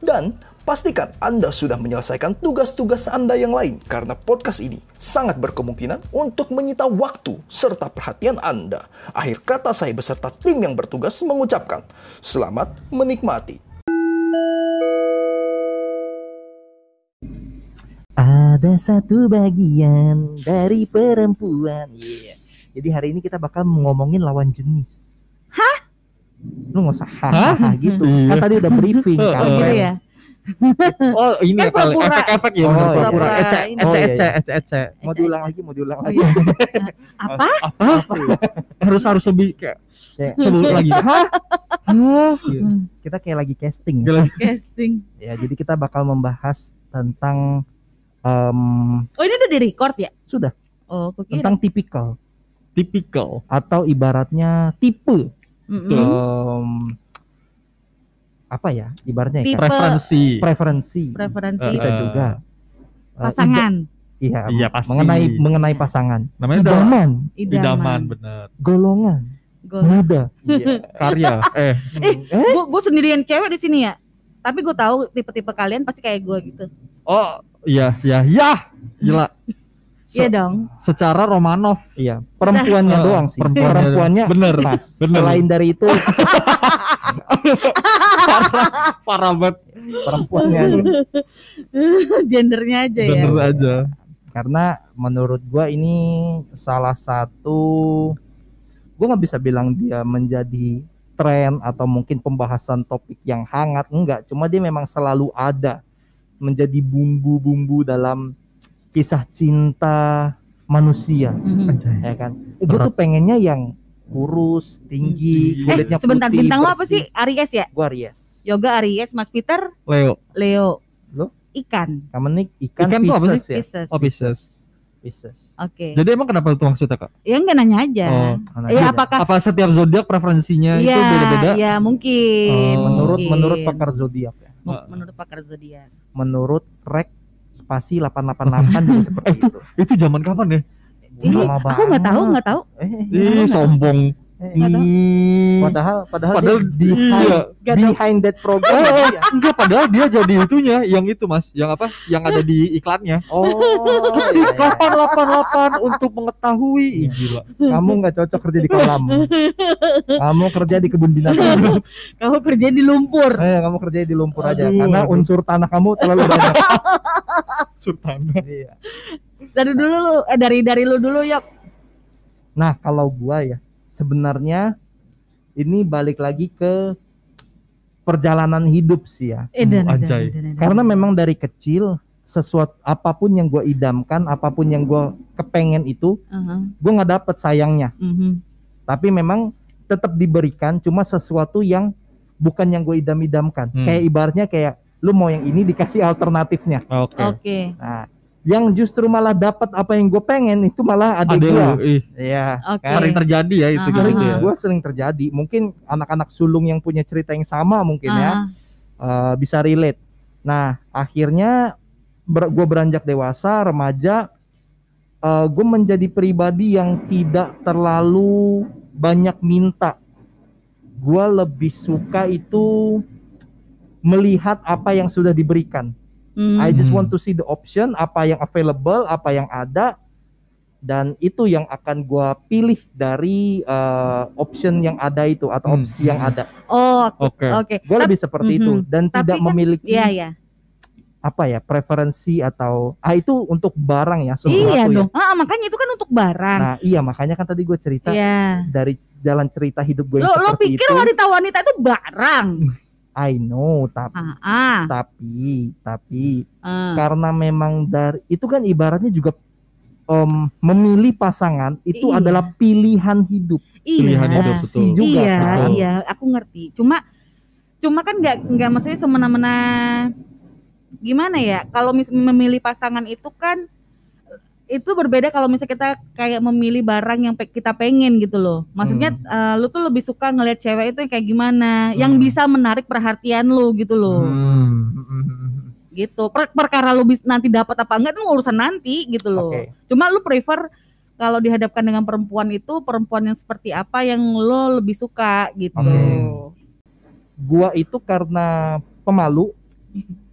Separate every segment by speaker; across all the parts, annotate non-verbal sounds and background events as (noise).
Speaker 1: dan pastikan Anda sudah menyelesaikan tugas-tugas Anda yang lain karena podcast ini sangat berkemungkinan untuk menyita waktu serta perhatian Anda. Akhir kata saya beserta tim yang bertugas mengucapkan selamat menikmati.
Speaker 2: Ada satu bagian dari perempuan. Iya. Jadi hari ini kita bakal ngomongin lawan jenis. Lu nggak usah hahaha gitu.
Speaker 3: Iya.
Speaker 2: Kan tadi udah briefing
Speaker 3: Oh,
Speaker 2: kan.
Speaker 4: Oh gitu ya.
Speaker 3: Oh ini
Speaker 4: Kan
Speaker 3: ya kali
Speaker 4: pura-pura.
Speaker 3: efek-efek ya
Speaker 2: Oh, iya.
Speaker 3: pura-pura
Speaker 4: Pura-pura
Speaker 3: ece
Speaker 4: ini.
Speaker 3: ece
Speaker 2: Oh, iya,
Speaker 3: ece
Speaker 2: iya.
Speaker 3: ece ece
Speaker 2: Mau diulang lagi, mau diulang
Speaker 4: Oh,
Speaker 2: lagi.
Speaker 4: iya. (laughs) Apa?
Speaker 3: apa harus harus lebih kayak
Speaker 2: Kayak,
Speaker 3: lagi (laughs) hah hah
Speaker 2: iya. Kita kayak lagi casting. ya.
Speaker 4: Casting.
Speaker 2: Ya, jadi kita bakal membahas tentang em,
Speaker 4: Oh ini udah di record ya?
Speaker 2: sudah
Speaker 4: Oh, aku kira.
Speaker 2: tentang tipikal
Speaker 3: tipikal
Speaker 2: atau ibaratnya tipe.
Speaker 4: Mm-mm.
Speaker 2: Em, apa ya? Ibaratnya ya,
Speaker 4: Tipe.
Speaker 2: kan?
Speaker 3: preferensi
Speaker 2: preferensi.
Speaker 4: Preferensi
Speaker 2: Bisa
Speaker 3: Eh,
Speaker 2: juga. Eh,
Speaker 4: pasangan,
Speaker 2: Iya,
Speaker 3: Iya, pasti.
Speaker 2: mengenai mengenai pasangan.
Speaker 3: namanya
Speaker 2: Idaman,
Speaker 3: idaman
Speaker 4: idaman.
Speaker 3: bener
Speaker 2: golongan, muda.
Speaker 3: iya karya (laughs) eh
Speaker 4: Eh,
Speaker 2: Eh,
Speaker 4: gua, gua sendirian cewek di sini ya. Tapi gue tahu tipe-tipe kalian pasti kayak gue gitu.
Speaker 3: oh iya iya ya gila Se-
Speaker 4: Iya dong.
Speaker 3: secara Romanov
Speaker 2: iya, perempuannya
Speaker 3: Eh,
Speaker 2: doang sih.
Speaker 3: perempuannya
Speaker 2: Perempuannya,
Speaker 3: bener
Speaker 2: pas.
Speaker 3: bener.
Speaker 2: Selain dari itu, (laughs)
Speaker 3: parah banget
Speaker 2: perempuannya (laughs)
Speaker 4: Gendernya aja ya.
Speaker 3: bener aja
Speaker 2: karena menurut gua ini salah satu gua nggak bisa bilang dia menjadi tren atau mungkin pembahasan topik yang hangat enggak cuma dia memang selalu ada menjadi bumbu-bumbu dalam kisah cinta manusia
Speaker 4: Mhm.
Speaker 2: ya kan gue tuh pengennya yang kurus tinggi
Speaker 3: Eh,
Speaker 2: kulitnya
Speaker 4: Sebentar,
Speaker 2: putih,
Speaker 4: bintang lo apa sih? Aries ya?
Speaker 2: gua Aries
Speaker 4: Yoga Aries, Mas Peter
Speaker 3: Leo
Speaker 4: Leo.
Speaker 2: Lo?
Speaker 4: Ikan.
Speaker 2: kamu nih ikan,
Speaker 3: Ikan tuh apa
Speaker 2: Pisces ya
Speaker 4: Pisces.
Speaker 3: oh Pisces
Speaker 2: Pisces
Speaker 4: Oke.
Speaker 3: jadi emang kenapa itu maksudnya kak
Speaker 4: Ya enggak nanya aja.
Speaker 3: oh
Speaker 2: Mana
Speaker 4: Ya apakah
Speaker 3: apa setiap zodiak preferensinya itu
Speaker 4: Iya,
Speaker 3: beda-beda
Speaker 4: iya mungkin.
Speaker 3: Oh.
Speaker 2: menurut
Speaker 4: mungkin.
Speaker 2: menurut pakar zodiak ya
Speaker 4: menurut pakar zodiak.
Speaker 2: menurut rek spasi 888 juga (laughs) seperti
Speaker 3: Itu-
Speaker 2: itu.
Speaker 3: itu zaman kapan ya
Speaker 2: Lama
Speaker 4: aku nggak tahu,
Speaker 2: banget.
Speaker 4: nggak tahu.
Speaker 2: Eh,
Speaker 3: Ih, sombong.
Speaker 2: eh,
Speaker 4: Nggak tahu.
Speaker 3: Hmm.
Speaker 2: padahal padahal,
Speaker 3: Padahal
Speaker 2: dia behind,
Speaker 3: iya.
Speaker 2: Behind that program
Speaker 3: Oh,
Speaker 2: dia.
Speaker 3: enggak padahal dia jadi itunya yang itu Mas, yang apa? Yang ada di iklannya.
Speaker 2: Oh,
Speaker 3: Di (laughs)
Speaker 2: iya, iya.
Speaker 3: 888 untuk mengetahui. Ih, Gila.
Speaker 2: kamu nggak cocok kerja di kolam. kamu kerja di kebun binatang.
Speaker 4: Kamu kerja di lumpur.
Speaker 2: Eh, kamu kerja di lumpur aja
Speaker 3: Aduh,
Speaker 2: karena
Speaker 3: aduh.
Speaker 2: unsur tanah kamu terlalu banyak. (laughs)
Speaker 3: Sultan.
Speaker 2: Iya.
Speaker 4: Dari dulu lu, eh dari dari lu dulu yok.
Speaker 2: Nah, kalau gua ya sebenarnya ini balik lagi ke perjalanan hidup sih ya.
Speaker 4: Eh, dan, dan,
Speaker 3: anjay.
Speaker 4: dan, dan, dan.
Speaker 2: Karena memang dari kecil sesuatu apa pun yang gue idamkan, apa pun yang gue kepengen itu,
Speaker 4: Aha,
Speaker 2: gue nggak dapet sayangnya.
Speaker 4: mhm.
Speaker 2: Tapi memang tetap diberikan, cuma sesuatu yang bukan yang gue idam-idamkan.
Speaker 3: Hmm.
Speaker 2: Kayak ibaratnya kayak lu mau yang ini dikasih alternatifnya.
Speaker 3: Oke.
Speaker 4: Oke.
Speaker 2: Nah, yang justru malah dapat apa yang gue pengen itu malah ada gue.
Speaker 3: ih,
Speaker 2: Iya.
Speaker 4: Oke.
Speaker 2: Kan?
Speaker 3: sering terjadi ya itu gitu ya.
Speaker 2: Gue sering terjadi. Mungkin anak-anak sulung yang punya cerita yang sama mungkin ya.
Speaker 4: Aha.
Speaker 2: eh, bisa relate. Nah, akhirnya gue beranjak dewasa, remaja, gue menjadi pribadi yang tidak terlalu banyak minta. Gue lebih suka itu melihat apa yang sudah diberikan.
Speaker 4: Hmm.
Speaker 2: I just
Speaker 3: Hmm.
Speaker 2: want to see the option, apa yang available, apa yang ada, dan itu yang akan gue pilih dari eh, option yang ada itu atau
Speaker 3: Hmm.
Speaker 2: opsi yang ada.
Speaker 4: Oh,
Speaker 3: Oke.
Speaker 4: oke.
Speaker 2: Gue
Speaker 4: Tapi-
Speaker 2: lebih seperti itu
Speaker 4: Mhm.
Speaker 2: dan
Speaker 4: Tapi
Speaker 2: tidak
Speaker 4: kan-
Speaker 2: memiliki
Speaker 4: Iya, iya.
Speaker 2: apa ya preferensi atau ah itu untuk barang ya sesuatu
Speaker 4: Iya
Speaker 2: ya.
Speaker 4: dong. Ah, makanya itu kan untuk barang.
Speaker 2: Nah iya makanya kan tadi gue cerita
Speaker 4: Iya.
Speaker 2: dari jalan cerita hidup gue
Speaker 4: Lo, lo pikir
Speaker 2: itu.
Speaker 4: wanita-wanita itu barang? (laughs)
Speaker 2: I know tapi
Speaker 4: Ah, ah.
Speaker 2: tapi tapi
Speaker 4: ah.
Speaker 2: karena memang dari itu kan ibaratnya juga em, memilih pasangan itu
Speaker 4: Iya.
Speaker 2: adalah pilihan hidup
Speaker 3: Pilihan
Speaker 4: iya.
Speaker 3: hidup,
Speaker 2: opsi
Speaker 3: betul.
Speaker 2: juga
Speaker 4: iya,
Speaker 2: kan.
Speaker 4: iya, aku ngerti. Cuma cuma kan nggak nggak maksudnya semena-mena gimana ya? Kalau mis- memilih pasangan itu kan itu berbeda kalau misalnya kita kayak memilih barang yang pe- kita pengen gitu loh. Maksudnya eh, lu tuh lebih suka ngelihat cewek itu yang kayak gimana, yang
Speaker 2: Hmm.
Speaker 4: bisa menarik perhatian lu gitu loh.
Speaker 3: Hmm.
Speaker 4: Gitu. Per- perkara lu bis- nanti dapat apa enggak itu urusan nanti gitu loh.
Speaker 2: Oke.
Speaker 4: Cuma lu prefer kalau dihadapkan dengan perempuan itu perempuan yang seperti apa yang lo lebih suka gitu.
Speaker 2: Oke. Gua itu karena pemalu,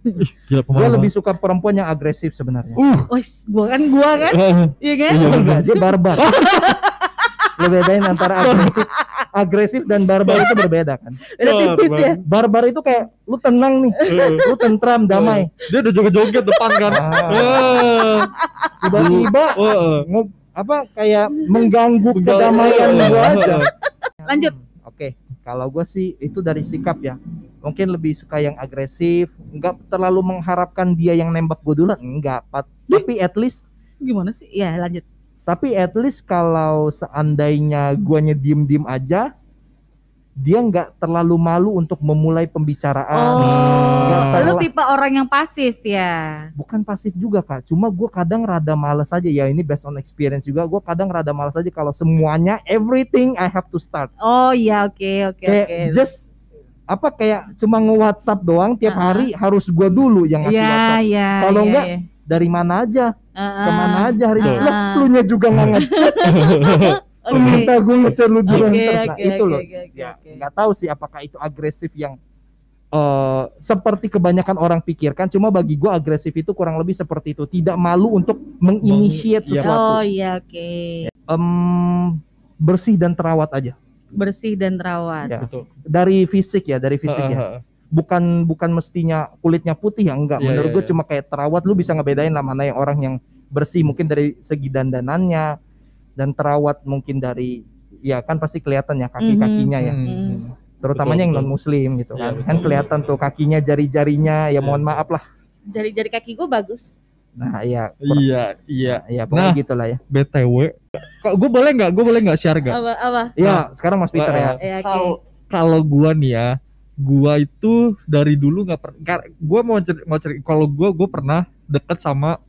Speaker 2: (laughs)
Speaker 3: Gila
Speaker 2: gua
Speaker 3: pemahaman.
Speaker 2: lebih suka perempuan yang agresif sebenarnya.
Speaker 4: Wes, gua kan gua kan, iya kan?
Speaker 3: Iya.
Speaker 2: Enggak, dia barbar. (laughs) Lo bedain antara agresif, agresif dan barbar itu berbeda kan.
Speaker 4: Udah tipis ya.
Speaker 2: Barbar itu kayak lu tenang nih, lu tentram, damai.
Speaker 3: Dia udah joget-joget depan kan.
Speaker 2: Ah, Tiba-tiba nge- apa kayak mengganggu
Speaker 3: Mengganggu.
Speaker 2: kedamaian gua aja.
Speaker 4: Lanjut.
Speaker 2: Oke, kalau gua sih itu dari sikap ya. Mungkin lebih suka yang agresif, nggak terlalu mengharapkan dia yang nembak gue duluan, enggak. Tapi at least
Speaker 4: Gimana sih? Ya, lanjut.
Speaker 2: tapi at least kalau seandainya guanya diem-diem aja dia nggak terlalu malu untuk memulai pembicaraan
Speaker 4: Oh, lu tipe orang yang pasif ya.
Speaker 2: bukan pasif juga kak cuma gue kadang rada males aja ya ini based on experience juga gue kadang rada males aja kalau semuanya everything I have to start
Speaker 4: Oh iya, oke oke
Speaker 2: kayak
Speaker 4: oke.
Speaker 2: just apa kayak cuma nge WhatsApp doang tiap
Speaker 4: Uh-uh.
Speaker 2: hari harus gue dulu yang ngasih
Speaker 4: Iya,
Speaker 2: WhatsApp
Speaker 4: iya.
Speaker 2: Kalau
Speaker 4: iya,
Speaker 2: enggak,
Speaker 4: iya.
Speaker 2: dari mana aja
Speaker 4: Heeh.
Speaker 2: ke mana aja hari ini
Speaker 4: Uh-uh.
Speaker 2: lah lu nya juga nggak (laughs) ngechat lu
Speaker 4: Oke.
Speaker 2: minta gue ngechat lu duluan
Speaker 4: Oke,
Speaker 2: terus nah
Speaker 4: oke,
Speaker 2: itu
Speaker 4: oke,
Speaker 2: loh
Speaker 4: oke, oke,
Speaker 2: ya nggak tahu sih apakah itu agresif yang eh seperti kebanyakan orang pikirkan cuma bagi gua agresif itu kurang lebih seperti itu tidak malu untuk menginitiate
Speaker 3: Iya.
Speaker 2: sesuatu
Speaker 4: Oh iya, oke.
Speaker 2: Em, bersih dan terawat aja
Speaker 4: Bersih dan terawat.
Speaker 2: Ya.
Speaker 3: Betul.
Speaker 2: dari fisik ya dari fisik ya bukan bukan mestinya kulitnya putih ya enggak
Speaker 3: Iya,
Speaker 2: menurut
Speaker 3: iya,
Speaker 2: gue
Speaker 3: iya.
Speaker 2: cuma kayak terawat lu bisa ngebedain lah mana yang orang yang bersih mungkin dari segi dandanannya dan terawat mungkin dari ya kan pasti kelihatan ya kaki-kakinya ya
Speaker 3: Hmm.
Speaker 2: terutamanya yang
Speaker 3: betul.
Speaker 2: non muslim gitu
Speaker 3: Iya,
Speaker 2: kan
Speaker 3: betul.
Speaker 2: kan kelihatan tuh kakinya jari-jarinya ya
Speaker 3: Iya.
Speaker 2: mohon maaf lah
Speaker 4: Jari-jari kaki gue bagus.
Speaker 2: Nah iya
Speaker 3: Iya, iya.
Speaker 2: ya pokoknya
Speaker 3: Nah.
Speaker 2: gitulah ya
Speaker 3: BTW. Kok gue boleh nggak? Gue boleh nggak share nggak?
Speaker 4: Apa apa?
Speaker 2: ya sekarang Mas Peter ya
Speaker 3: Nah.
Speaker 4: Ya, oke.
Speaker 3: Kalau kalau gua nih ya, gua itu dari dulu nggak pernah. Gua mau cer- mau cerita. Kalau gua gua pernah deket sama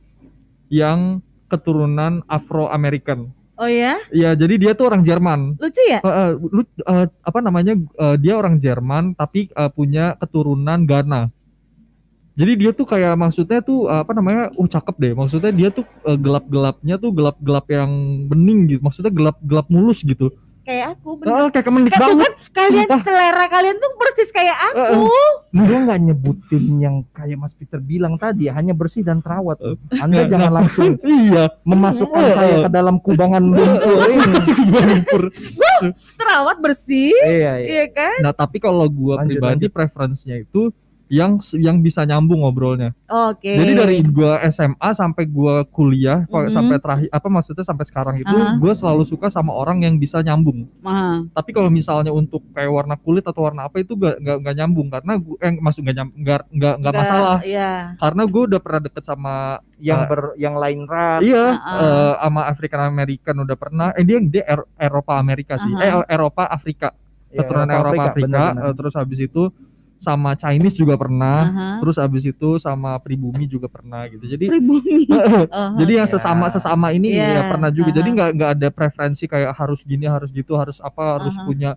Speaker 3: yang keturunan Afro American.
Speaker 4: Oh ya?
Speaker 3: Ya, jadi dia tuh orang Jerman.
Speaker 4: Lucu ya?
Speaker 3: Eh, eh, lu eh, apa namanya? eh, dia orang Jerman tapi eh, punya keturunan Ghana. Jadi dia tuh kayak maksudnya tuh eh, apa namanya? Uh cakep deh. Maksudnya dia tuh eh, gelap-gelapnya tuh gelap-gelap yang bening gitu. Maksudnya gelap-gelap mulus gitu.
Speaker 4: Kayak aku bener.
Speaker 3: Ah, kayak kemenik
Speaker 4: tuh
Speaker 3: banget.
Speaker 4: kan kalian
Speaker 3: Sumpah.
Speaker 4: selera kalian tuh persis kayak aku.
Speaker 2: Gua nggak nyebutin yang kayak Mas Peter bilang tadi hanya bersih dan terawat
Speaker 3: Eh,
Speaker 2: Anda jangan
Speaker 3: nggak-
Speaker 2: langsung (laughs)
Speaker 3: iya.
Speaker 2: memasukkan
Speaker 3: Eh,
Speaker 2: saya ke dalam kubangan (laughs) lumpur.
Speaker 4: Terawat bersih.
Speaker 2: iya iya
Speaker 4: Iya kan?
Speaker 3: Nah, tapi kalau gua
Speaker 2: Lanjut,
Speaker 3: pribadi preferensinya itu yang yang bisa nyambung ngobrolnya.
Speaker 4: Oke.
Speaker 3: Jadi dari gua SMA sampai gua kuliah,
Speaker 4: Mhm.
Speaker 3: sampai terakhir apa maksudnya sampai sekarang itu
Speaker 4: Aha.
Speaker 3: gua selalu suka sama orang yang bisa nyambung.
Speaker 4: Aha.
Speaker 3: Tapi kalau misalnya untuk kayak warna kulit atau warna apa itu gak nggak nggak nyambung karena gua eh, maksud nggak nyambung nggak nggak nggak masalah
Speaker 4: Iya.
Speaker 3: karena gua udah pernah deket sama
Speaker 2: yang
Speaker 3: Ah.
Speaker 2: ber yang lain ras
Speaker 3: Iya,
Speaker 4: Ah,
Speaker 3: eh, sama African American udah pernah. Eh dia dia Er- Eropa Amerika sih.
Speaker 4: Aha.
Speaker 3: Eh Eropa Afrika.
Speaker 2: Ya,
Speaker 3: Keturunan Eropa, Afrika.
Speaker 2: benar-benar.
Speaker 3: eh, terus habis itu sama Chinese juga pernah.
Speaker 4: Aha.
Speaker 3: Terus habis itu sama pribumi juga pernah gitu. Jadi
Speaker 4: Pribumi. (laughs) Oh,
Speaker 3: jadi yang
Speaker 2: Ya.
Speaker 3: sesama sesama ini
Speaker 4: Iya,
Speaker 3: ya pernah juga.
Speaker 4: aha.
Speaker 3: Jadi nggak nggak ada preferensi kayak harus gini, harus gitu, harus apa, harus
Speaker 4: Aha.
Speaker 3: punya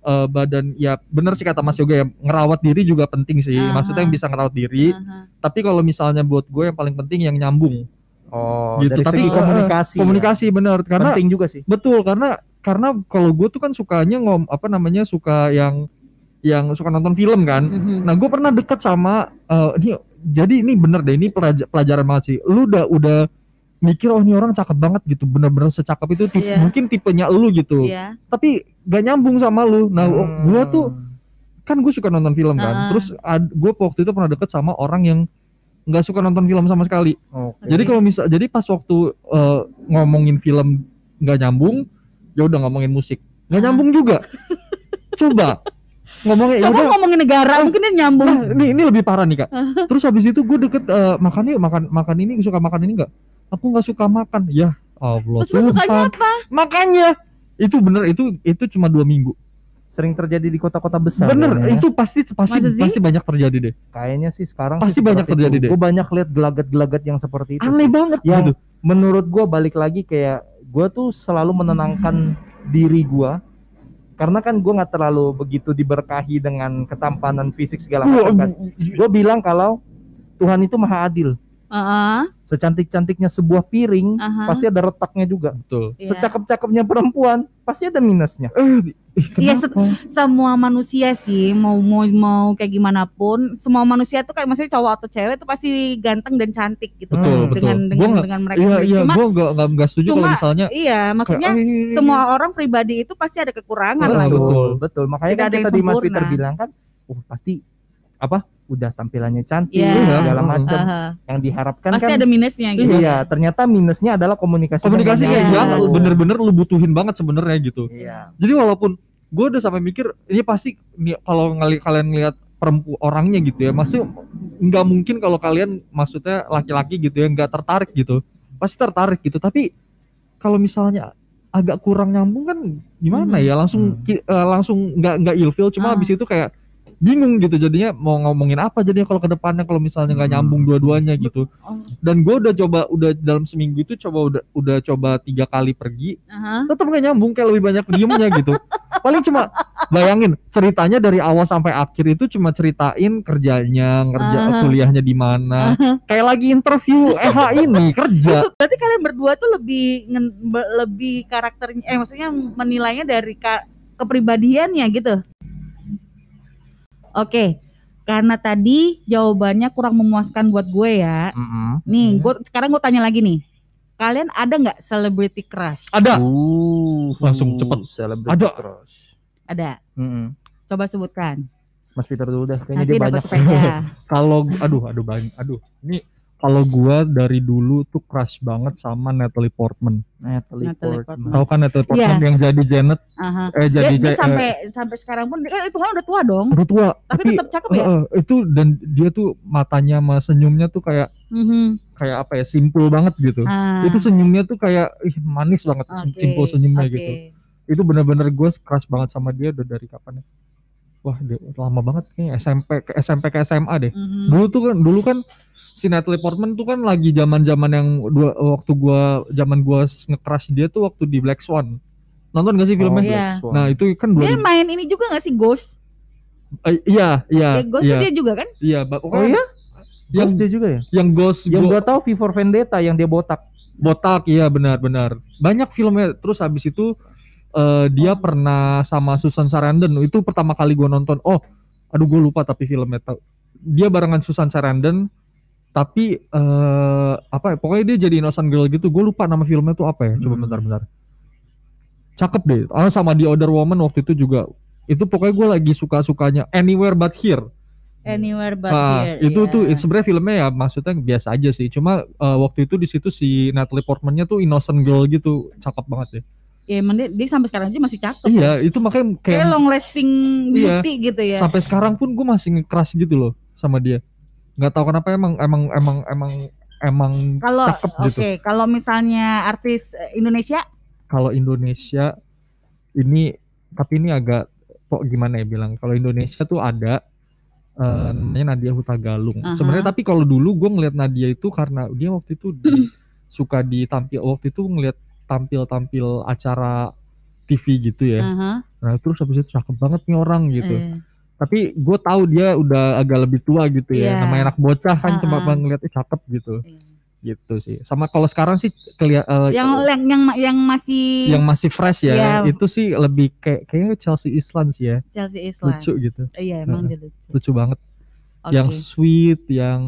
Speaker 3: eh, badan ya bener sih kata Mas Yoga ya ngerawat diri juga penting sih.
Speaker 4: Aha.
Speaker 3: Maksudnya yang bisa ngerawat diri.
Speaker 4: Aha.
Speaker 3: Tapi kalau misalnya buat gue yang paling penting yang nyambung
Speaker 2: oh
Speaker 3: gitu.
Speaker 2: dari
Speaker 3: Tapi
Speaker 2: segi
Speaker 3: eh,
Speaker 2: komunikasi ya.
Speaker 3: komunikasi bener karena
Speaker 2: penting juga sih
Speaker 3: Betul karena karena kalau gue tuh kan sukanya ngom apa namanya suka yang yang suka nonton film kan.
Speaker 4: Mhm.
Speaker 3: Nah gue pernah deket sama eh, ini jadi ini bener deh ini pelaj- pelajaran banget sih. Lu udah udah mikir oh ini orang cakep banget gitu bener-bener secakep itu tipe-
Speaker 4: Iya.
Speaker 3: mungkin tipenya lu gitu.
Speaker 4: Iya.
Speaker 3: Tapi gak nyambung sama lu. Nah
Speaker 2: Hmm.
Speaker 3: gue tuh kan gue suka nonton film kan.
Speaker 4: Ah.
Speaker 3: Terus gue waktu itu pernah deket sama orang yang nggak suka nonton film sama sekali.
Speaker 2: Oke.
Speaker 3: Jadi kalau misal jadi pas waktu eh, ngomongin film nggak nyambung, ya udah ngomongin musik nggak
Speaker 4: Ah.
Speaker 3: nyambung juga. (laughs) Coba ngomongin ya
Speaker 4: Coba
Speaker 3: udah.
Speaker 4: ngomongin negara mungkin dia nyambung.
Speaker 3: Nah, ini ini lebih parah nih kak. Terus habis itu gue deket eh, makan yuk makan makan ini suka makan ini nggak? Aku nggak suka makan. Ya Allah
Speaker 4: Terus lu sukanya
Speaker 3: Tuhan.
Speaker 4: apa?
Speaker 3: Makanya itu bener itu itu cuma dua minggu.
Speaker 2: sering terjadi di kota-kota besar
Speaker 3: bener
Speaker 2: ya.
Speaker 3: itu pasti pasti
Speaker 4: Masa sih?
Speaker 3: pasti banyak terjadi deh.
Speaker 2: kayaknya sih sekarang
Speaker 3: Pasti banyak terjadi deh.
Speaker 2: gue banyak lihat gelagat-gelagat yang seperti itu
Speaker 3: Aneh banget
Speaker 2: Yang
Speaker 3: gitu.
Speaker 2: menurut gua balik lagi kayak gua tuh selalu menenangkan (clears throat) diri gua karena kan gua nggak terlalu begitu diberkahi dengan ketampanan fisik segala macam kan. Gue bilang kalau Tuhan itu maha adil.
Speaker 4: Heeh.
Speaker 2: Secantik-cantiknya sebuah piring
Speaker 4: Aha.
Speaker 2: pasti ada retaknya juga.
Speaker 3: betul
Speaker 4: Iya.
Speaker 2: Secakep-cakepnya perempuan pasti ada minusnya.
Speaker 3: eh
Speaker 4: Iya,
Speaker 3: kenapa?
Speaker 4: semua manusia sih mau mau mau kayak gimana pun semua manusia tuh kayak maksudnya cowok atau cewek tuh pasti ganteng dan cantik gitu
Speaker 3: betul
Speaker 2: Hmm.
Speaker 3: betul
Speaker 4: dengan
Speaker 3: Gua
Speaker 4: dengan
Speaker 3: nggak-
Speaker 4: dengan mereka
Speaker 3: iya
Speaker 4: sendiri.
Speaker 3: iya
Speaker 4: cuma
Speaker 3: gue nggak nggak nggak setuju kalau misalnya
Speaker 4: iya maksudnya
Speaker 3: kayak, "Ah,
Speaker 4: semua orang pribadi itu pasti ada kekurangan lah
Speaker 3: Betul.
Speaker 2: betul, betul. Makanya
Speaker 4: Tidak
Speaker 2: kan kita di Mas. Peter bilang kan, oh pasti apa? Udah tampilannya cantik
Speaker 4: Iya.
Speaker 2: segala macam.
Speaker 4: Aha.
Speaker 2: Yang diharapkan
Speaker 4: pasti
Speaker 2: kan
Speaker 4: ada minusnya gitu
Speaker 2: Iya, ternyata minusnya adalah komunikasi.
Speaker 3: komunikasi
Speaker 4: Iya.
Speaker 3: yang bener-bener lu butuhin banget sebenarnya gitu
Speaker 2: Iya.
Speaker 3: jadi walaupun gue udah sampai mikir ini pasti nih kalau ngeli kalian lihat perempuan orangnya gitu ya masih nggak mungkin kalau kalian maksudnya laki-laki gitu ya nggak tertarik gitu pasti tertarik gitu tapi kalau misalnya agak kurang nyambung kan gimana
Speaker 4: Mhm.
Speaker 3: ya langsung
Speaker 2: Hmm.
Speaker 3: ki- eh, langsung nggak nggak ilfeel cuma
Speaker 4: Ah.
Speaker 3: habis itu kayak bingung gitu jadinya mau ngomongin apa jadinya kalau ke depannya kalau misalnya nggak
Speaker 2: Hmm.
Speaker 3: nyambung dua-duanya gitu
Speaker 4: Oh.
Speaker 3: dan gue udah coba udah dalam seminggu itu coba udah udah coba tiga kali pergi
Speaker 4: Aha.
Speaker 3: tetap nggak nyambung kayak lebih banyak diemnya gitu paling cuma bayangin ceritanya dari awal sampai akhir itu cuma ceritain kerjanya ngerja
Speaker 4: Aha.
Speaker 3: kuliahnya di mana kayak lagi interview EH ini kerja (laughs)
Speaker 4: berarti kalian berdua tuh lebih lebih karakternya eh maksudnya menilainya dari ka- kepribadiannya gitu oke karena tadi jawabannya kurang memuaskan buat gue ya nih
Speaker 3: Hmm.
Speaker 4: gue sekarang gue tanya lagi nih kalian ada nggak celebrity crush
Speaker 3: ada
Speaker 2: Uh,
Speaker 3: Langsung cepet.
Speaker 2: celebrity
Speaker 3: Ada.
Speaker 2: crush.
Speaker 4: ada
Speaker 2: Mm-mm.
Speaker 4: coba sebutkan
Speaker 2: Mas Peter dulu dah, kayaknya
Speaker 4: nanti
Speaker 2: dia banyak. (laughs)
Speaker 3: kalau aduh aduh banyak aduh ini kalau gua dari dulu tuh crush banget sama Natalie Portman
Speaker 2: Natalie
Speaker 4: Natalie
Speaker 2: Portman.
Speaker 3: tahu kan Natalie Portman
Speaker 4: Iya.
Speaker 3: yang jadi Janet
Speaker 4: Aha.
Speaker 3: eh
Speaker 4: dia,
Speaker 3: jadi
Speaker 4: dia
Speaker 3: Ja-
Speaker 4: sampai sampai sekarang pun eh, itu kan udah tua dong
Speaker 3: eh, udah tua
Speaker 4: tapi, tetap cakep ya
Speaker 3: eh, itu dan dia tuh matanya sama senyumnya tuh kayak
Speaker 4: Mhm.
Speaker 3: kayak apa ya simpel banget gitu
Speaker 4: Ah,
Speaker 3: itu senyumnya tuh kayak ih manis banget
Speaker 4: oke,
Speaker 3: simpel senyumnya
Speaker 4: oke.
Speaker 3: gitu itu bener-bener gue crush banget sama dia udah dari kapan ya wah dia lama banget kayaknya SMP ke SMP ke SMA deh
Speaker 4: Mhm.
Speaker 3: dulu tuh kan dulu kan si Natalie Portman tuh kan lagi zaman-zaman yang dua waktu gua zaman gua nge-crush dia tuh waktu di Black Swan nonton gak sih filmnya
Speaker 4: Iya.
Speaker 2: Black Swan.
Speaker 3: nah itu kan
Speaker 4: dia
Speaker 3: dua
Speaker 4: main ini juga gak sih Ghost
Speaker 3: eh, iya iya
Speaker 4: ya, Ghost
Speaker 3: iya
Speaker 4: dia juga kan
Speaker 3: iya
Speaker 2: Oh
Speaker 3: pokoknya
Speaker 2: iya?
Speaker 3: yang
Speaker 2: Ghost dia juga ya?
Speaker 3: yang Ghost
Speaker 2: Yang
Speaker 3: Go-
Speaker 2: gua tahu V for Vendetta yang dia botak.
Speaker 3: botak iya benar-benar banyak filmnya terus habis itu eh, dia
Speaker 4: Oh.
Speaker 3: pernah sama Susan Sarandon. Itu pertama kali gua nonton. Oh aduh gue lupa tapi filmnya. Tau dia barengan Susan Sarandon tapi eh apa ya pokoknya dia jadi innocent girl gitu. Gue lupa nama filmnya tuh apa ya. Coba
Speaker 2: Hmm.
Speaker 3: bentar-bentar. Cakep deh. Ah sama The Other Woman waktu itu juga. Itu pokoknya gue lagi suka-sukanya Anywhere But Here.
Speaker 4: Anywhere But
Speaker 3: Ah,
Speaker 4: Here
Speaker 3: itu
Speaker 4: ya.
Speaker 3: tuh sebenarnya filmnya ya maksudnya biasa aja sih. Cuma eh, waktu itu di situ si Natalie Portman-nya tuh innocent girl gitu. Cakep banget deh.
Speaker 4: ya emang dia, dia sampai sekarang aja masih cakep
Speaker 3: iya itu makanya
Speaker 4: kayak
Speaker 3: kayak
Speaker 4: long lasting
Speaker 3: Iya.
Speaker 4: beauty gitu ya.
Speaker 3: Sampai sekarang pun gue masih nge-crush gitu loh sama dia. Nggak tahu kenapa emang emang emang emang emang
Speaker 4: kalau
Speaker 3: cakep
Speaker 4: oke
Speaker 3: gitu
Speaker 4: kalau misalnya artis eh, Indonesia?
Speaker 3: Kalau Indonesia ini tapi ini agak kok gimana ya bilang kalau Indonesia tuh ada eh, namanya Nadia Hutagalung.
Speaker 4: Aha.
Speaker 3: sebenarnya tapi kalau dulu gue ngeliat Nadia itu karena dia waktu itu di- (clears throat) suka ditampil waktu itu ngeliat tampil-tampil acara TV gitu ya.
Speaker 4: Aha,
Speaker 3: nah terus habis itu cakep banget nih orang gitu.
Speaker 4: Eh,
Speaker 3: tapi gue tahu dia udah agak lebih tua gitu ya.
Speaker 4: Iya.
Speaker 3: namanya anak bocah kan cuma
Speaker 4: Uh-uh.
Speaker 3: ngeliatnya cakep gitu.
Speaker 4: Iya.
Speaker 3: gitu sih. Sama kalau sekarang sih kelihatan
Speaker 4: yang yang yang yang masih
Speaker 3: yang masih fresh ya.
Speaker 4: Iya.
Speaker 3: itu sih lebih kayak kayaknya Chelsea Islan sih ya.
Speaker 4: Chelsea Islam
Speaker 3: lucu gitu.
Speaker 4: Iya emang
Speaker 3: Heeh.
Speaker 4: dia lucu.
Speaker 3: Lucu banget.
Speaker 4: Oke.
Speaker 3: yang sweet yang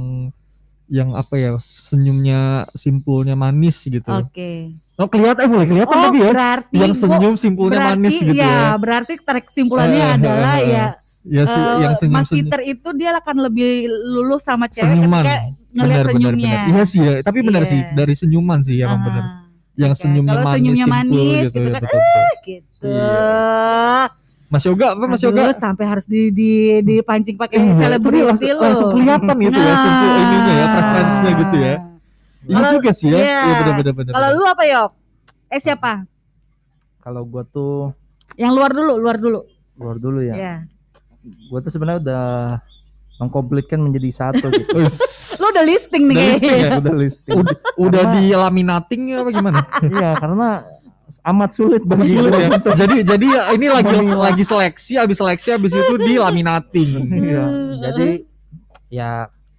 Speaker 3: yang apa ya senyumnya simpulnya manis gitu.
Speaker 4: Oke.
Speaker 3: Oh kelihatan mulai kelihatan
Speaker 4: oh
Speaker 3: tapi ya
Speaker 4: berarti
Speaker 3: yang
Speaker 4: gua-
Speaker 3: senyum simpulnya
Speaker 4: berarti
Speaker 3: manis gitu
Speaker 4: ya,
Speaker 3: ya.
Speaker 4: berarti tarik kesimpulannya
Speaker 3: Eh, eh,
Speaker 4: adalah
Speaker 3: eh.
Speaker 4: ya
Speaker 3: ya si-
Speaker 4: eh,
Speaker 3: yang senyum
Speaker 4: Mas
Speaker 3: senyum.
Speaker 4: Peter itu dia akan lebih lulus sama cewek
Speaker 3: senyuman.
Speaker 4: ketika ngelihat senyumnya.
Speaker 3: iya sih ya tapi benar
Speaker 4: Iya.
Speaker 3: sih dari senyuman sih emang
Speaker 4: Aha,
Speaker 3: benar. yang senyumnya
Speaker 4: Kalau
Speaker 3: manis
Speaker 4: senyumnya
Speaker 3: simpul
Speaker 4: manis
Speaker 3: gitu,
Speaker 4: gitu
Speaker 3: ya,
Speaker 4: kan,
Speaker 3: betul, betul.
Speaker 4: gitu.
Speaker 3: Iya. Mas Yoga apa Mas
Speaker 4: Aduh,
Speaker 3: Yoga
Speaker 4: sampai harus di di dipancing pakai
Speaker 3: Iya, tapi
Speaker 4: selebriti
Speaker 3: langsung,
Speaker 4: loh.
Speaker 3: langsung kelihatan gitu ya simpul ininya ya preferensinya gitu ya iya juga sih ya
Speaker 4: iya.
Speaker 3: iya benar benar benar
Speaker 4: Kalau lu apa yok? Eh siapa?
Speaker 2: Kalau gua tuh
Speaker 4: Yang luar dulu, luar dulu.
Speaker 2: luar dulu ya.
Speaker 4: Ya.
Speaker 2: Gua tuh sebenarnya udah mengkomplitkan menjadi satu gitu. (laughs)
Speaker 4: Lu udah listing nih
Speaker 3: Udah
Speaker 4: kayaknya.
Speaker 3: listing ya?
Speaker 2: udah listing
Speaker 3: udah, udah
Speaker 2: Karena-
Speaker 3: di laminating apa gimana? (laughs)
Speaker 2: iya karena amat sulit bagi
Speaker 3: Sulit
Speaker 2: gue
Speaker 3: ya. jadi jadi ya ini (laughs) lagi lagi seleksi, habis seleksi habis itu di laminating. (laughs)
Speaker 2: Iya, jadi ya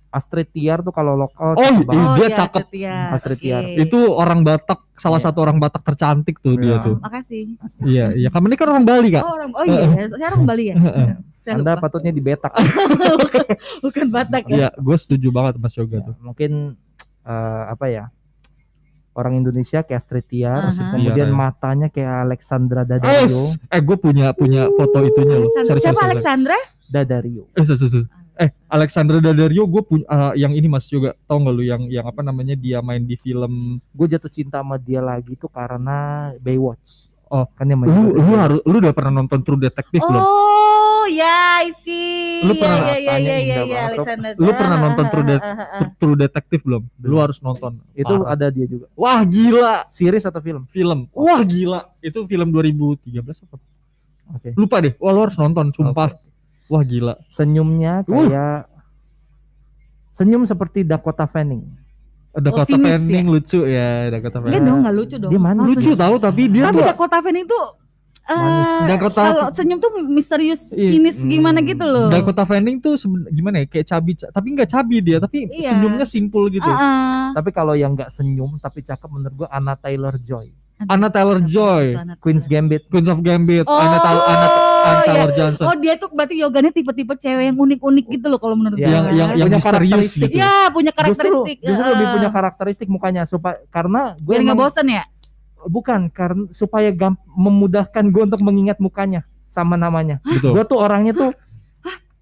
Speaker 2: Astrid Tiar tuh kalau lokal
Speaker 3: Oh,
Speaker 2: cakep
Speaker 3: iya. Dia cakep.
Speaker 4: Setia.
Speaker 2: Astrid. Tiar.
Speaker 3: Itu orang Batak, salah
Speaker 2: Iya.
Speaker 3: satu orang Batak tercantik tuh dia
Speaker 2: Iya.
Speaker 3: tuh.
Speaker 4: Makasih.
Speaker 3: Iya, iya. Kamu ini kan orang Bali, Kak?
Speaker 4: Oh, orang, oh iya, saya orang Bali ya. Saya
Speaker 2: Anda
Speaker 4: lupa.
Speaker 2: patutnya dibetak (laughs)
Speaker 4: bukan, bukan Batak ya.
Speaker 3: Iya, gue setuju banget Mas Yoga
Speaker 2: Ya,
Speaker 3: tuh.
Speaker 2: mungkin eh, apa ya orang Indonesia kayak Astrid Tiar
Speaker 4: Aha.
Speaker 2: kemudian
Speaker 3: Iya,
Speaker 2: matanya kayak Alexandra
Speaker 3: Eh,
Speaker 2: Daddario
Speaker 3: eh gue punya punya foto itunya loh.
Speaker 4: Alexandra-
Speaker 3: Sorry, sorry,
Speaker 4: Siapa
Speaker 3: sorry.
Speaker 4: Alexandra?
Speaker 2: Daddario
Speaker 3: Eh, sorry, sorry. Eh, Alexandra Daddario gue punya eh, yang ini Mas Yoga. Tahu nggak lu yang yang apa namanya dia main di film
Speaker 2: gue jatuh cinta sama dia lagi tuh karena Baywatch
Speaker 3: Oh,
Speaker 2: kan dia main
Speaker 3: lu lu harus lu udah pernah nonton True Detective belum?
Speaker 4: Oh, ya, I see.
Speaker 3: Lu pernah
Speaker 4: ya, ya, ya,
Speaker 2: tanya
Speaker 4: ya,
Speaker 2: indah
Speaker 4: ya,
Speaker 2: banget, Sob.
Speaker 4: Alexandra.
Speaker 3: Lu pernah nonton True Det-
Speaker 4: Ah, ah, ah.
Speaker 3: True- True Detective belum? Lu harus nonton.
Speaker 2: itu
Speaker 3: Parah.
Speaker 2: ada dia juga
Speaker 3: Wah, gila.
Speaker 2: series atau film
Speaker 3: Film. Wah, gila. Itu film 2013 apa?
Speaker 2: oke
Speaker 3: Lupa deh. Wah, lu harus nonton, sumpah. Wah, gila.
Speaker 2: senyumnya
Speaker 3: Uh.
Speaker 2: kayak senyum seperti Dakota Fanning
Speaker 3: Dakota
Speaker 4: sinis
Speaker 3: Fanning lucu ya, Dakota
Speaker 4: Enggak
Speaker 3: Fanning.
Speaker 4: dong, enggak lucu dong.
Speaker 2: Dia manis.
Speaker 3: Lucu tahu tapi dia
Speaker 4: Tapi
Speaker 3: tuh
Speaker 4: Dakota Fanning tuh
Speaker 2: Manis.
Speaker 3: Dakota
Speaker 4: kalau senyum tuh misterius
Speaker 3: Iya.
Speaker 4: sinis
Speaker 2: Hmm.
Speaker 4: gimana gitu loh.
Speaker 3: Dakota Fanning tuh seben- gimana ya kayak cabi tapi nggak cabi dia tapi
Speaker 4: Iya.
Speaker 3: senyumnya simpul gitu.
Speaker 4: Ah, ah.
Speaker 2: tapi kalau yang nggak senyum tapi cakep menurut gua Anna Taylor Joy
Speaker 3: Anna Taylor Joy,
Speaker 4: Anna
Speaker 2: Queen's Gambit
Speaker 3: Queens of Gambit,
Speaker 4: Oh,
Speaker 3: Anna, Anna,
Speaker 4: Iya.
Speaker 3: Taylor Johnson.
Speaker 4: Oh dia tuh berarti yoganya tipe-tipe cewek yang unik-unik gitu loh kalau menurut
Speaker 2: Iya.
Speaker 3: yang yang yang
Speaker 2: Punya
Speaker 3: misterius
Speaker 2: karakteristik.
Speaker 3: gitu.
Speaker 4: Ya punya
Speaker 2: justru
Speaker 4: karakteristik.
Speaker 2: justru
Speaker 4: eh,
Speaker 2: lebih punya karakteristik mukanya supaya karena gue
Speaker 4: biar nggak bosen ya.
Speaker 2: bukan karena supaya gamp- memudahkan gue untuk mengingat mukanya sama namanya
Speaker 3: Betul.
Speaker 2: gue tuh orangnya tuh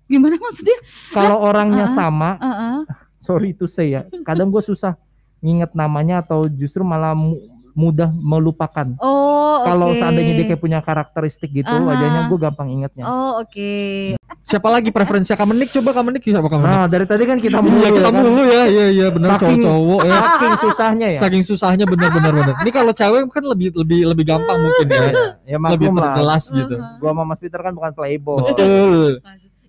Speaker 4: Gimana maksudnya?
Speaker 2: kalau orangnya
Speaker 4: uh-uh.
Speaker 2: sama sorry to say ya kadang gue susah nginget namanya atau justru malah mudah melupakan
Speaker 4: Oh
Speaker 2: kalau seandainya dia kayak punya karakteristik gitu
Speaker 4: Aha.
Speaker 2: wajahnya gue gampang ingetnya
Speaker 4: Oh oke.
Speaker 3: Siapa lagi preferensi Kamenik? Coba Kamenik siapa Kamenik?
Speaker 2: nah dari tadi kan kita mulu
Speaker 3: Iya, kita
Speaker 2: ya kan?
Speaker 3: mulu ya, iya iya benar cowok-cowok ya.
Speaker 2: saking susahnya ya
Speaker 3: Saking susahnya benar benar. Ini kalau cewek kan lebih lebih lebih gampang mungkin ya.
Speaker 2: ya
Speaker 3: lebih
Speaker 2: maklum lah
Speaker 3: terjelas gitu.
Speaker 2: Gue sama Mas Peter kan bukan playboy
Speaker 3: Betul.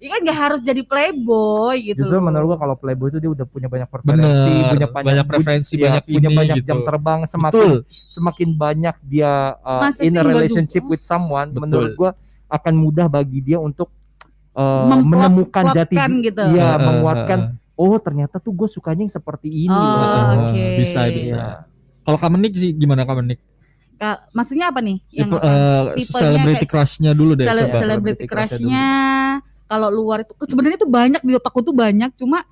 Speaker 4: Iya kan nggak harus jadi playboy gitu.
Speaker 2: Justru
Speaker 4: loh.
Speaker 2: menurut gua kalau playboy itu dia udah punya banyak preferensi,
Speaker 3: Benar.
Speaker 2: punya banyak,
Speaker 3: banyak preferensi,
Speaker 2: ya,
Speaker 3: banyak
Speaker 2: punya
Speaker 3: ini
Speaker 2: banyak
Speaker 3: gitu.
Speaker 2: jam terbang. Semakin
Speaker 3: Betul.
Speaker 2: semakin banyak dia uh,
Speaker 4: Masa
Speaker 2: in a relationship
Speaker 4: juga?
Speaker 2: with someone,
Speaker 3: Betul.
Speaker 2: menurut gua akan mudah bagi dia untuk uh, menemukan jati
Speaker 4: gitu.
Speaker 2: Iya,
Speaker 3: Heeh,
Speaker 2: menguatkan.
Speaker 3: heeh.
Speaker 2: Oh ternyata tuh gue sukanya yang seperti ini.
Speaker 4: Oh, oke.
Speaker 3: Bisa bisa.
Speaker 2: Iya.
Speaker 3: Kalau Kamenik sih gimana Kamenik?
Speaker 4: Ka- maksudnya apa nih? Yang
Speaker 3: Tipe, eh,
Speaker 4: kayak-
Speaker 3: crush-nya dulu deh.
Speaker 4: Cele-
Speaker 3: coba.
Speaker 4: celebrity
Speaker 2: crush-nya
Speaker 4: kalau luar itu sebenarnya itu banyak di otakku tuh banyak cuma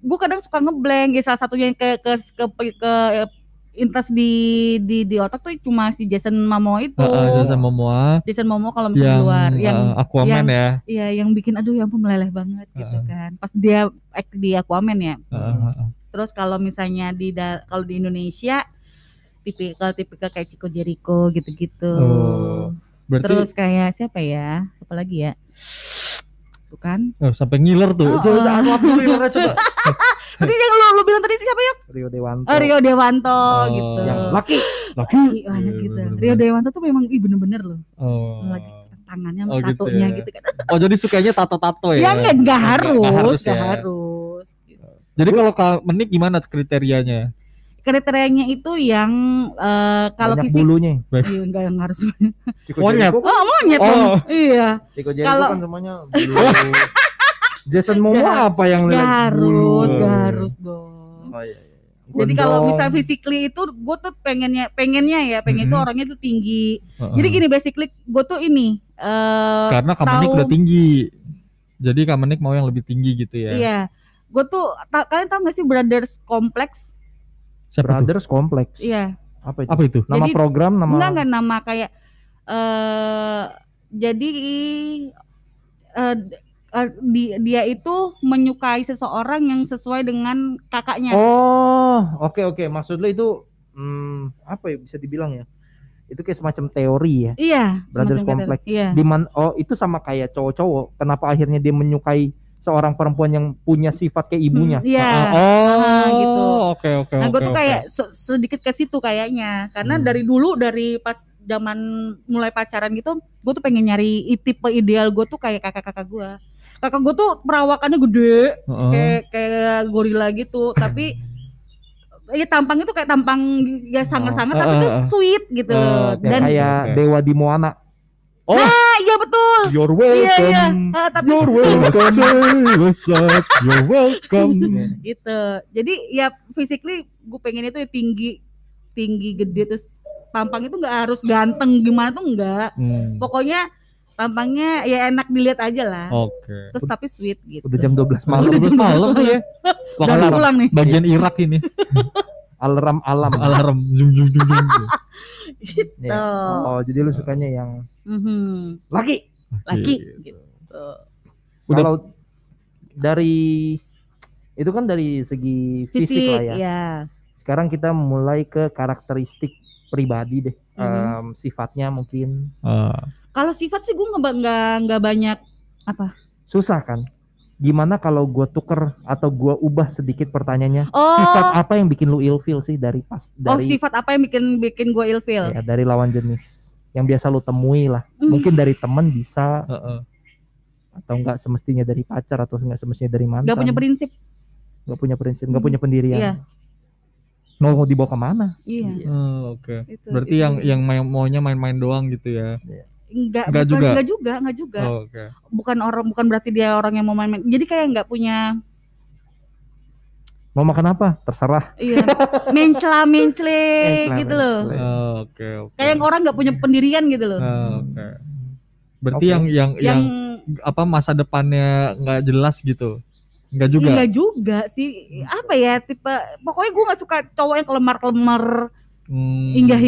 Speaker 4: gue kadang suka ngeblank. Ya salah satunya yang ke ke ke, ke, ke intas di di di otak tuh cuma si Jason Momoa itu.
Speaker 3: Heeh, Jason Momoa.
Speaker 4: Jason Momoa kalau misalnya
Speaker 3: yang,
Speaker 4: luar yang
Speaker 3: eh, Aquaman
Speaker 4: yang-
Speaker 3: ya.
Speaker 4: Iya yang bikin aduh ya ampun meleleh banget gitu
Speaker 3: Heeh.
Speaker 4: kan. Pas dia act di Aquaman ya.
Speaker 3: Heeh, heeh.
Speaker 4: terus kalau misalnya di kalau di Indonesia tipikal tipikal kayak Chico Jericho gitu-gitu.
Speaker 3: Oh, Berarti
Speaker 4: terus kayak siapa ya? Apa lagi ya tuh kan
Speaker 3: oh, sampai ngiler tuh.
Speaker 4: Oh,
Speaker 3: coba
Speaker 4: oh.
Speaker 3: apa dulu ngilernya coba. (laughs)
Speaker 4: tadi yang lu, lu bilang tadi siapa ya
Speaker 2: Rio Dewanto.
Speaker 4: oh, Rio Dewanto
Speaker 3: Oh.
Speaker 4: gitu
Speaker 2: Yang laki.
Speaker 3: Laki.
Speaker 4: Laki banget
Speaker 3: Iya,
Speaker 4: gitu
Speaker 3: bener-bener.
Speaker 4: Rio Dewanto tuh memang ih bener-bener loh
Speaker 3: Oh.
Speaker 4: Lagi. tangannya
Speaker 3: Oh, gitu
Speaker 4: tatonya
Speaker 3: ya.
Speaker 4: gitu kan (laughs)
Speaker 3: Oh, jadi sukanya tato-tato ya.
Speaker 4: ya enggak enggak harus
Speaker 3: Nggak harus
Speaker 4: enggak
Speaker 3: ya.
Speaker 4: harus gitu.
Speaker 3: Jadi kalau Kamenik gimana kriterianya?
Speaker 4: Kriterianya itu yang eh, kalau
Speaker 2: Banyak
Speaker 4: fisik
Speaker 2: bulunya.
Speaker 4: iya enggak yang harus
Speaker 3: Monyet.
Speaker 2: Jericho kan-
Speaker 4: oh monyet
Speaker 3: Oh.
Speaker 4: dong iya
Speaker 2: Jericho
Speaker 4: Kalau-
Speaker 2: kan semuanya bulu. (laughs) Jason Momoa apa yang lihat
Speaker 4: harus
Speaker 2: bulu?
Speaker 4: enggak harus dong
Speaker 2: Oh, iya, iya.
Speaker 4: jadi kalau misal physically itu gue tuh pengennya pengennya ya pengen tuh
Speaker 3: Mhm.
Speaker 4: orangnya tuh tinggi
Speaker 3: Heeh.
Speaker 4: jadi gini basically gue tuh ini eh
Speaker 3: Karena Kamenik
Speaker 4: tahu-
Speaker 3: udah tinggi. Jadi Kamenik mau yang lebih tinggi gitu ya.
Speaker 4: Iya. Gue tuh ta- kalian tahu gak sih Brothers Complex?
Speaker 3: Siapa tuh?
Speaker 2: Brothers Complex.
Speaker 4: Iya.
Speaker 2: Apa itu?
Speaker 3: Apa itu?
Speaker 2: Nama
Speaker 4: Jadi-
Speaker 2: program nama
Speaker 4: Enggak enggak nama kayak eh jadi eh d- eh, di- dia itu menyukai seseorang yang sesuai dengan kakaknya.
Speaker 2: Oh, oke oke. Maksud lu itu hmm, apa ya bisa dibilang ya? Itu kayak semacam teori ya.
Speaker 4: Iya,
Speaker 2: Brothers Complex.
Speaker 4: Iya.
Speaker 2: Di man- oh, itu sama kayak cowok-cowok. Kenapa akhirnya dia menyukai seorang perempuan yang punya sifat kayak ibunya?
Speaker 4: Hmm, Iya.
Speaker 3: Ah, oh,
Speaker 4: Ah, gitu.
Speaker 3: Oke, oke,
Speaker 4: Nah, gue
Speaker 3: oke,
Speaker 4: tuh kayak se- sedikit ke situ kayaknya, karena
Speaker 2: Hmm.
Speaker 4: dari dulu dari pas zaman mulai pacaran gitu, gue tuh pengen nyari tipe ideal gue tuh kayak kakak-kakak gue. kakak gue tuh perawakannya gede
Speaker 3: Heeh.
Speaker 4: kayak kayak gorila gitu (laughs) tapi ya tampangnya tuh kayak tampang ya sangat-sangat
Speaker 3: Oh.
Speaker 4: tapi
Speaker 3: Ah,
Speaker 4: tuh
Speaker 3: ah, ah.
Speaker 4: sweet gitu
Speaker 3: Oh, oke.
Speaker 4: dan
Speaker 2: kayak dewa di Moana
Speaker 3: Oh,
Speaker 4: ah iya betul
Speaker 3: you're
Speaker 4: iya iya
Speaker 3: welcome.
Speaker 4: Ah, tapi
Speaker 3: You're welcome. (laughs) Say what's up. You're welcome.
Speaker 4: gitu jadi ya physically gue pengen itu ya tinggi tinggi gede terus tampang itu nggak harus ganteng gimana tuh enggak
Speaker 3: Hmm,
Speaker 4: pokoknya tampangnya ya enak dilihat aja lah
Speaker 3: Oke.
Speaker 4: terus tapi sweet gitu
Speaker 2: udah jam 12 malam
Speaker 3: Malam, (laughs)
Speaker 4: Udah jam
Speaker 3: malam
Speaker 4: 12
Speaker 3: ya.
Speaker 4: udah
Speaker 3: Alarm.
Speaker 4: pulang nih
Speaker 3: Bagian Irak ini. (laughs)
Speaker 2: alarm alam
Speaker 3: Alarm. Jung jung jung jung.
Speaker 2: Ya. oh jadi lu sukanya yang
Speaker 4: Mhm.
Speaker 2: laki
Speaker 4: laki
Speaker 3: Gitu.
Speaker 4: gitu
Speaker 3: Udah-
Speaker 2: kalau dari itu kan dari segi fisik,
Speaker 4: fisik
Speaker 2: lah ya
Speaker 4: ya
Speaker 2: sekarang kita mulai ke karakteristik pribadi deh
Speaker 4: Mhm.
Speaker 2: Em, sifatnya mungkin
Speaker 3: Ah,
Speaker 4: kalau sifat sih gue nggak nggak nggak banyak
Speaker 2: susah kan gimana kalau gua tuker atau gua ubah sedikit pertanyaannya
Speaker 4: Oh.
Speaker 2: sifat apa yang bikin lu ilfil sih dari pas
Speaker 4: oh
Speaker 2: dari
Speaker 4: sifat apa yang bikin bikin gue ilfeel
Speaker 2: ya, dari lawan jenis yang biasa lu temui lah
Speaker 4: Hmm.
Speaker 2: mungkin dari teman bisa
Speaker 3: heeh.
Speaker 2: atau enggak semestinya dari pacar atau enggak semestinya dari mantan
Speaker 4: nggak punya prinsip
Speaker 2: nggak punya prinsip nggak punya pendirian
Speaker 4: Iya.
Speaker 2: mau mau dibawa ke mana
Speaker 4: iya
Speaker 3: Oh, Oke.
Speaker 4: itu,
Speaker 3: Berarti
Speaker 4: itu.
Speaker 3: yang yang main, maunya main-main doang gitu ya.
Speaker 4: Nggak
Speaker 3: Nggak
Speaker 4: bukan-
Speaker 3: juga?
Speaker 4: nggak juga nggak juga
Speaker 3: Oh, Oke.
Speaker 4: bukan orang bukan berarti dia orang yang mau main-main jadi kayak nggak punya
Speaker 2: mau makan apa terserah
Speaker 4: iya mencela mencle
Speaker 2: Mencela,
Speaker 4: gitu loh
Speaker 2: mencela.
Speaker 3: Oh, Oke, oke.
Speaker 4: kayak yang orang nggak punya pendirian gitu loh
Speaker 3: Oh, Oke. Berarti
Speaker 2: Oke.
Speaker 3: yang yang yang
Speaker 4: yang
Speaker 3: apa masa depannya nggak jelas gitu. Nggak juga.
Speaker 4: Enggak juga sih apa ya tipe pokoknya gue nggak suka cowok yang kelemar kelemar
Speaker 3: Hmm.
Speaker 4: hinggah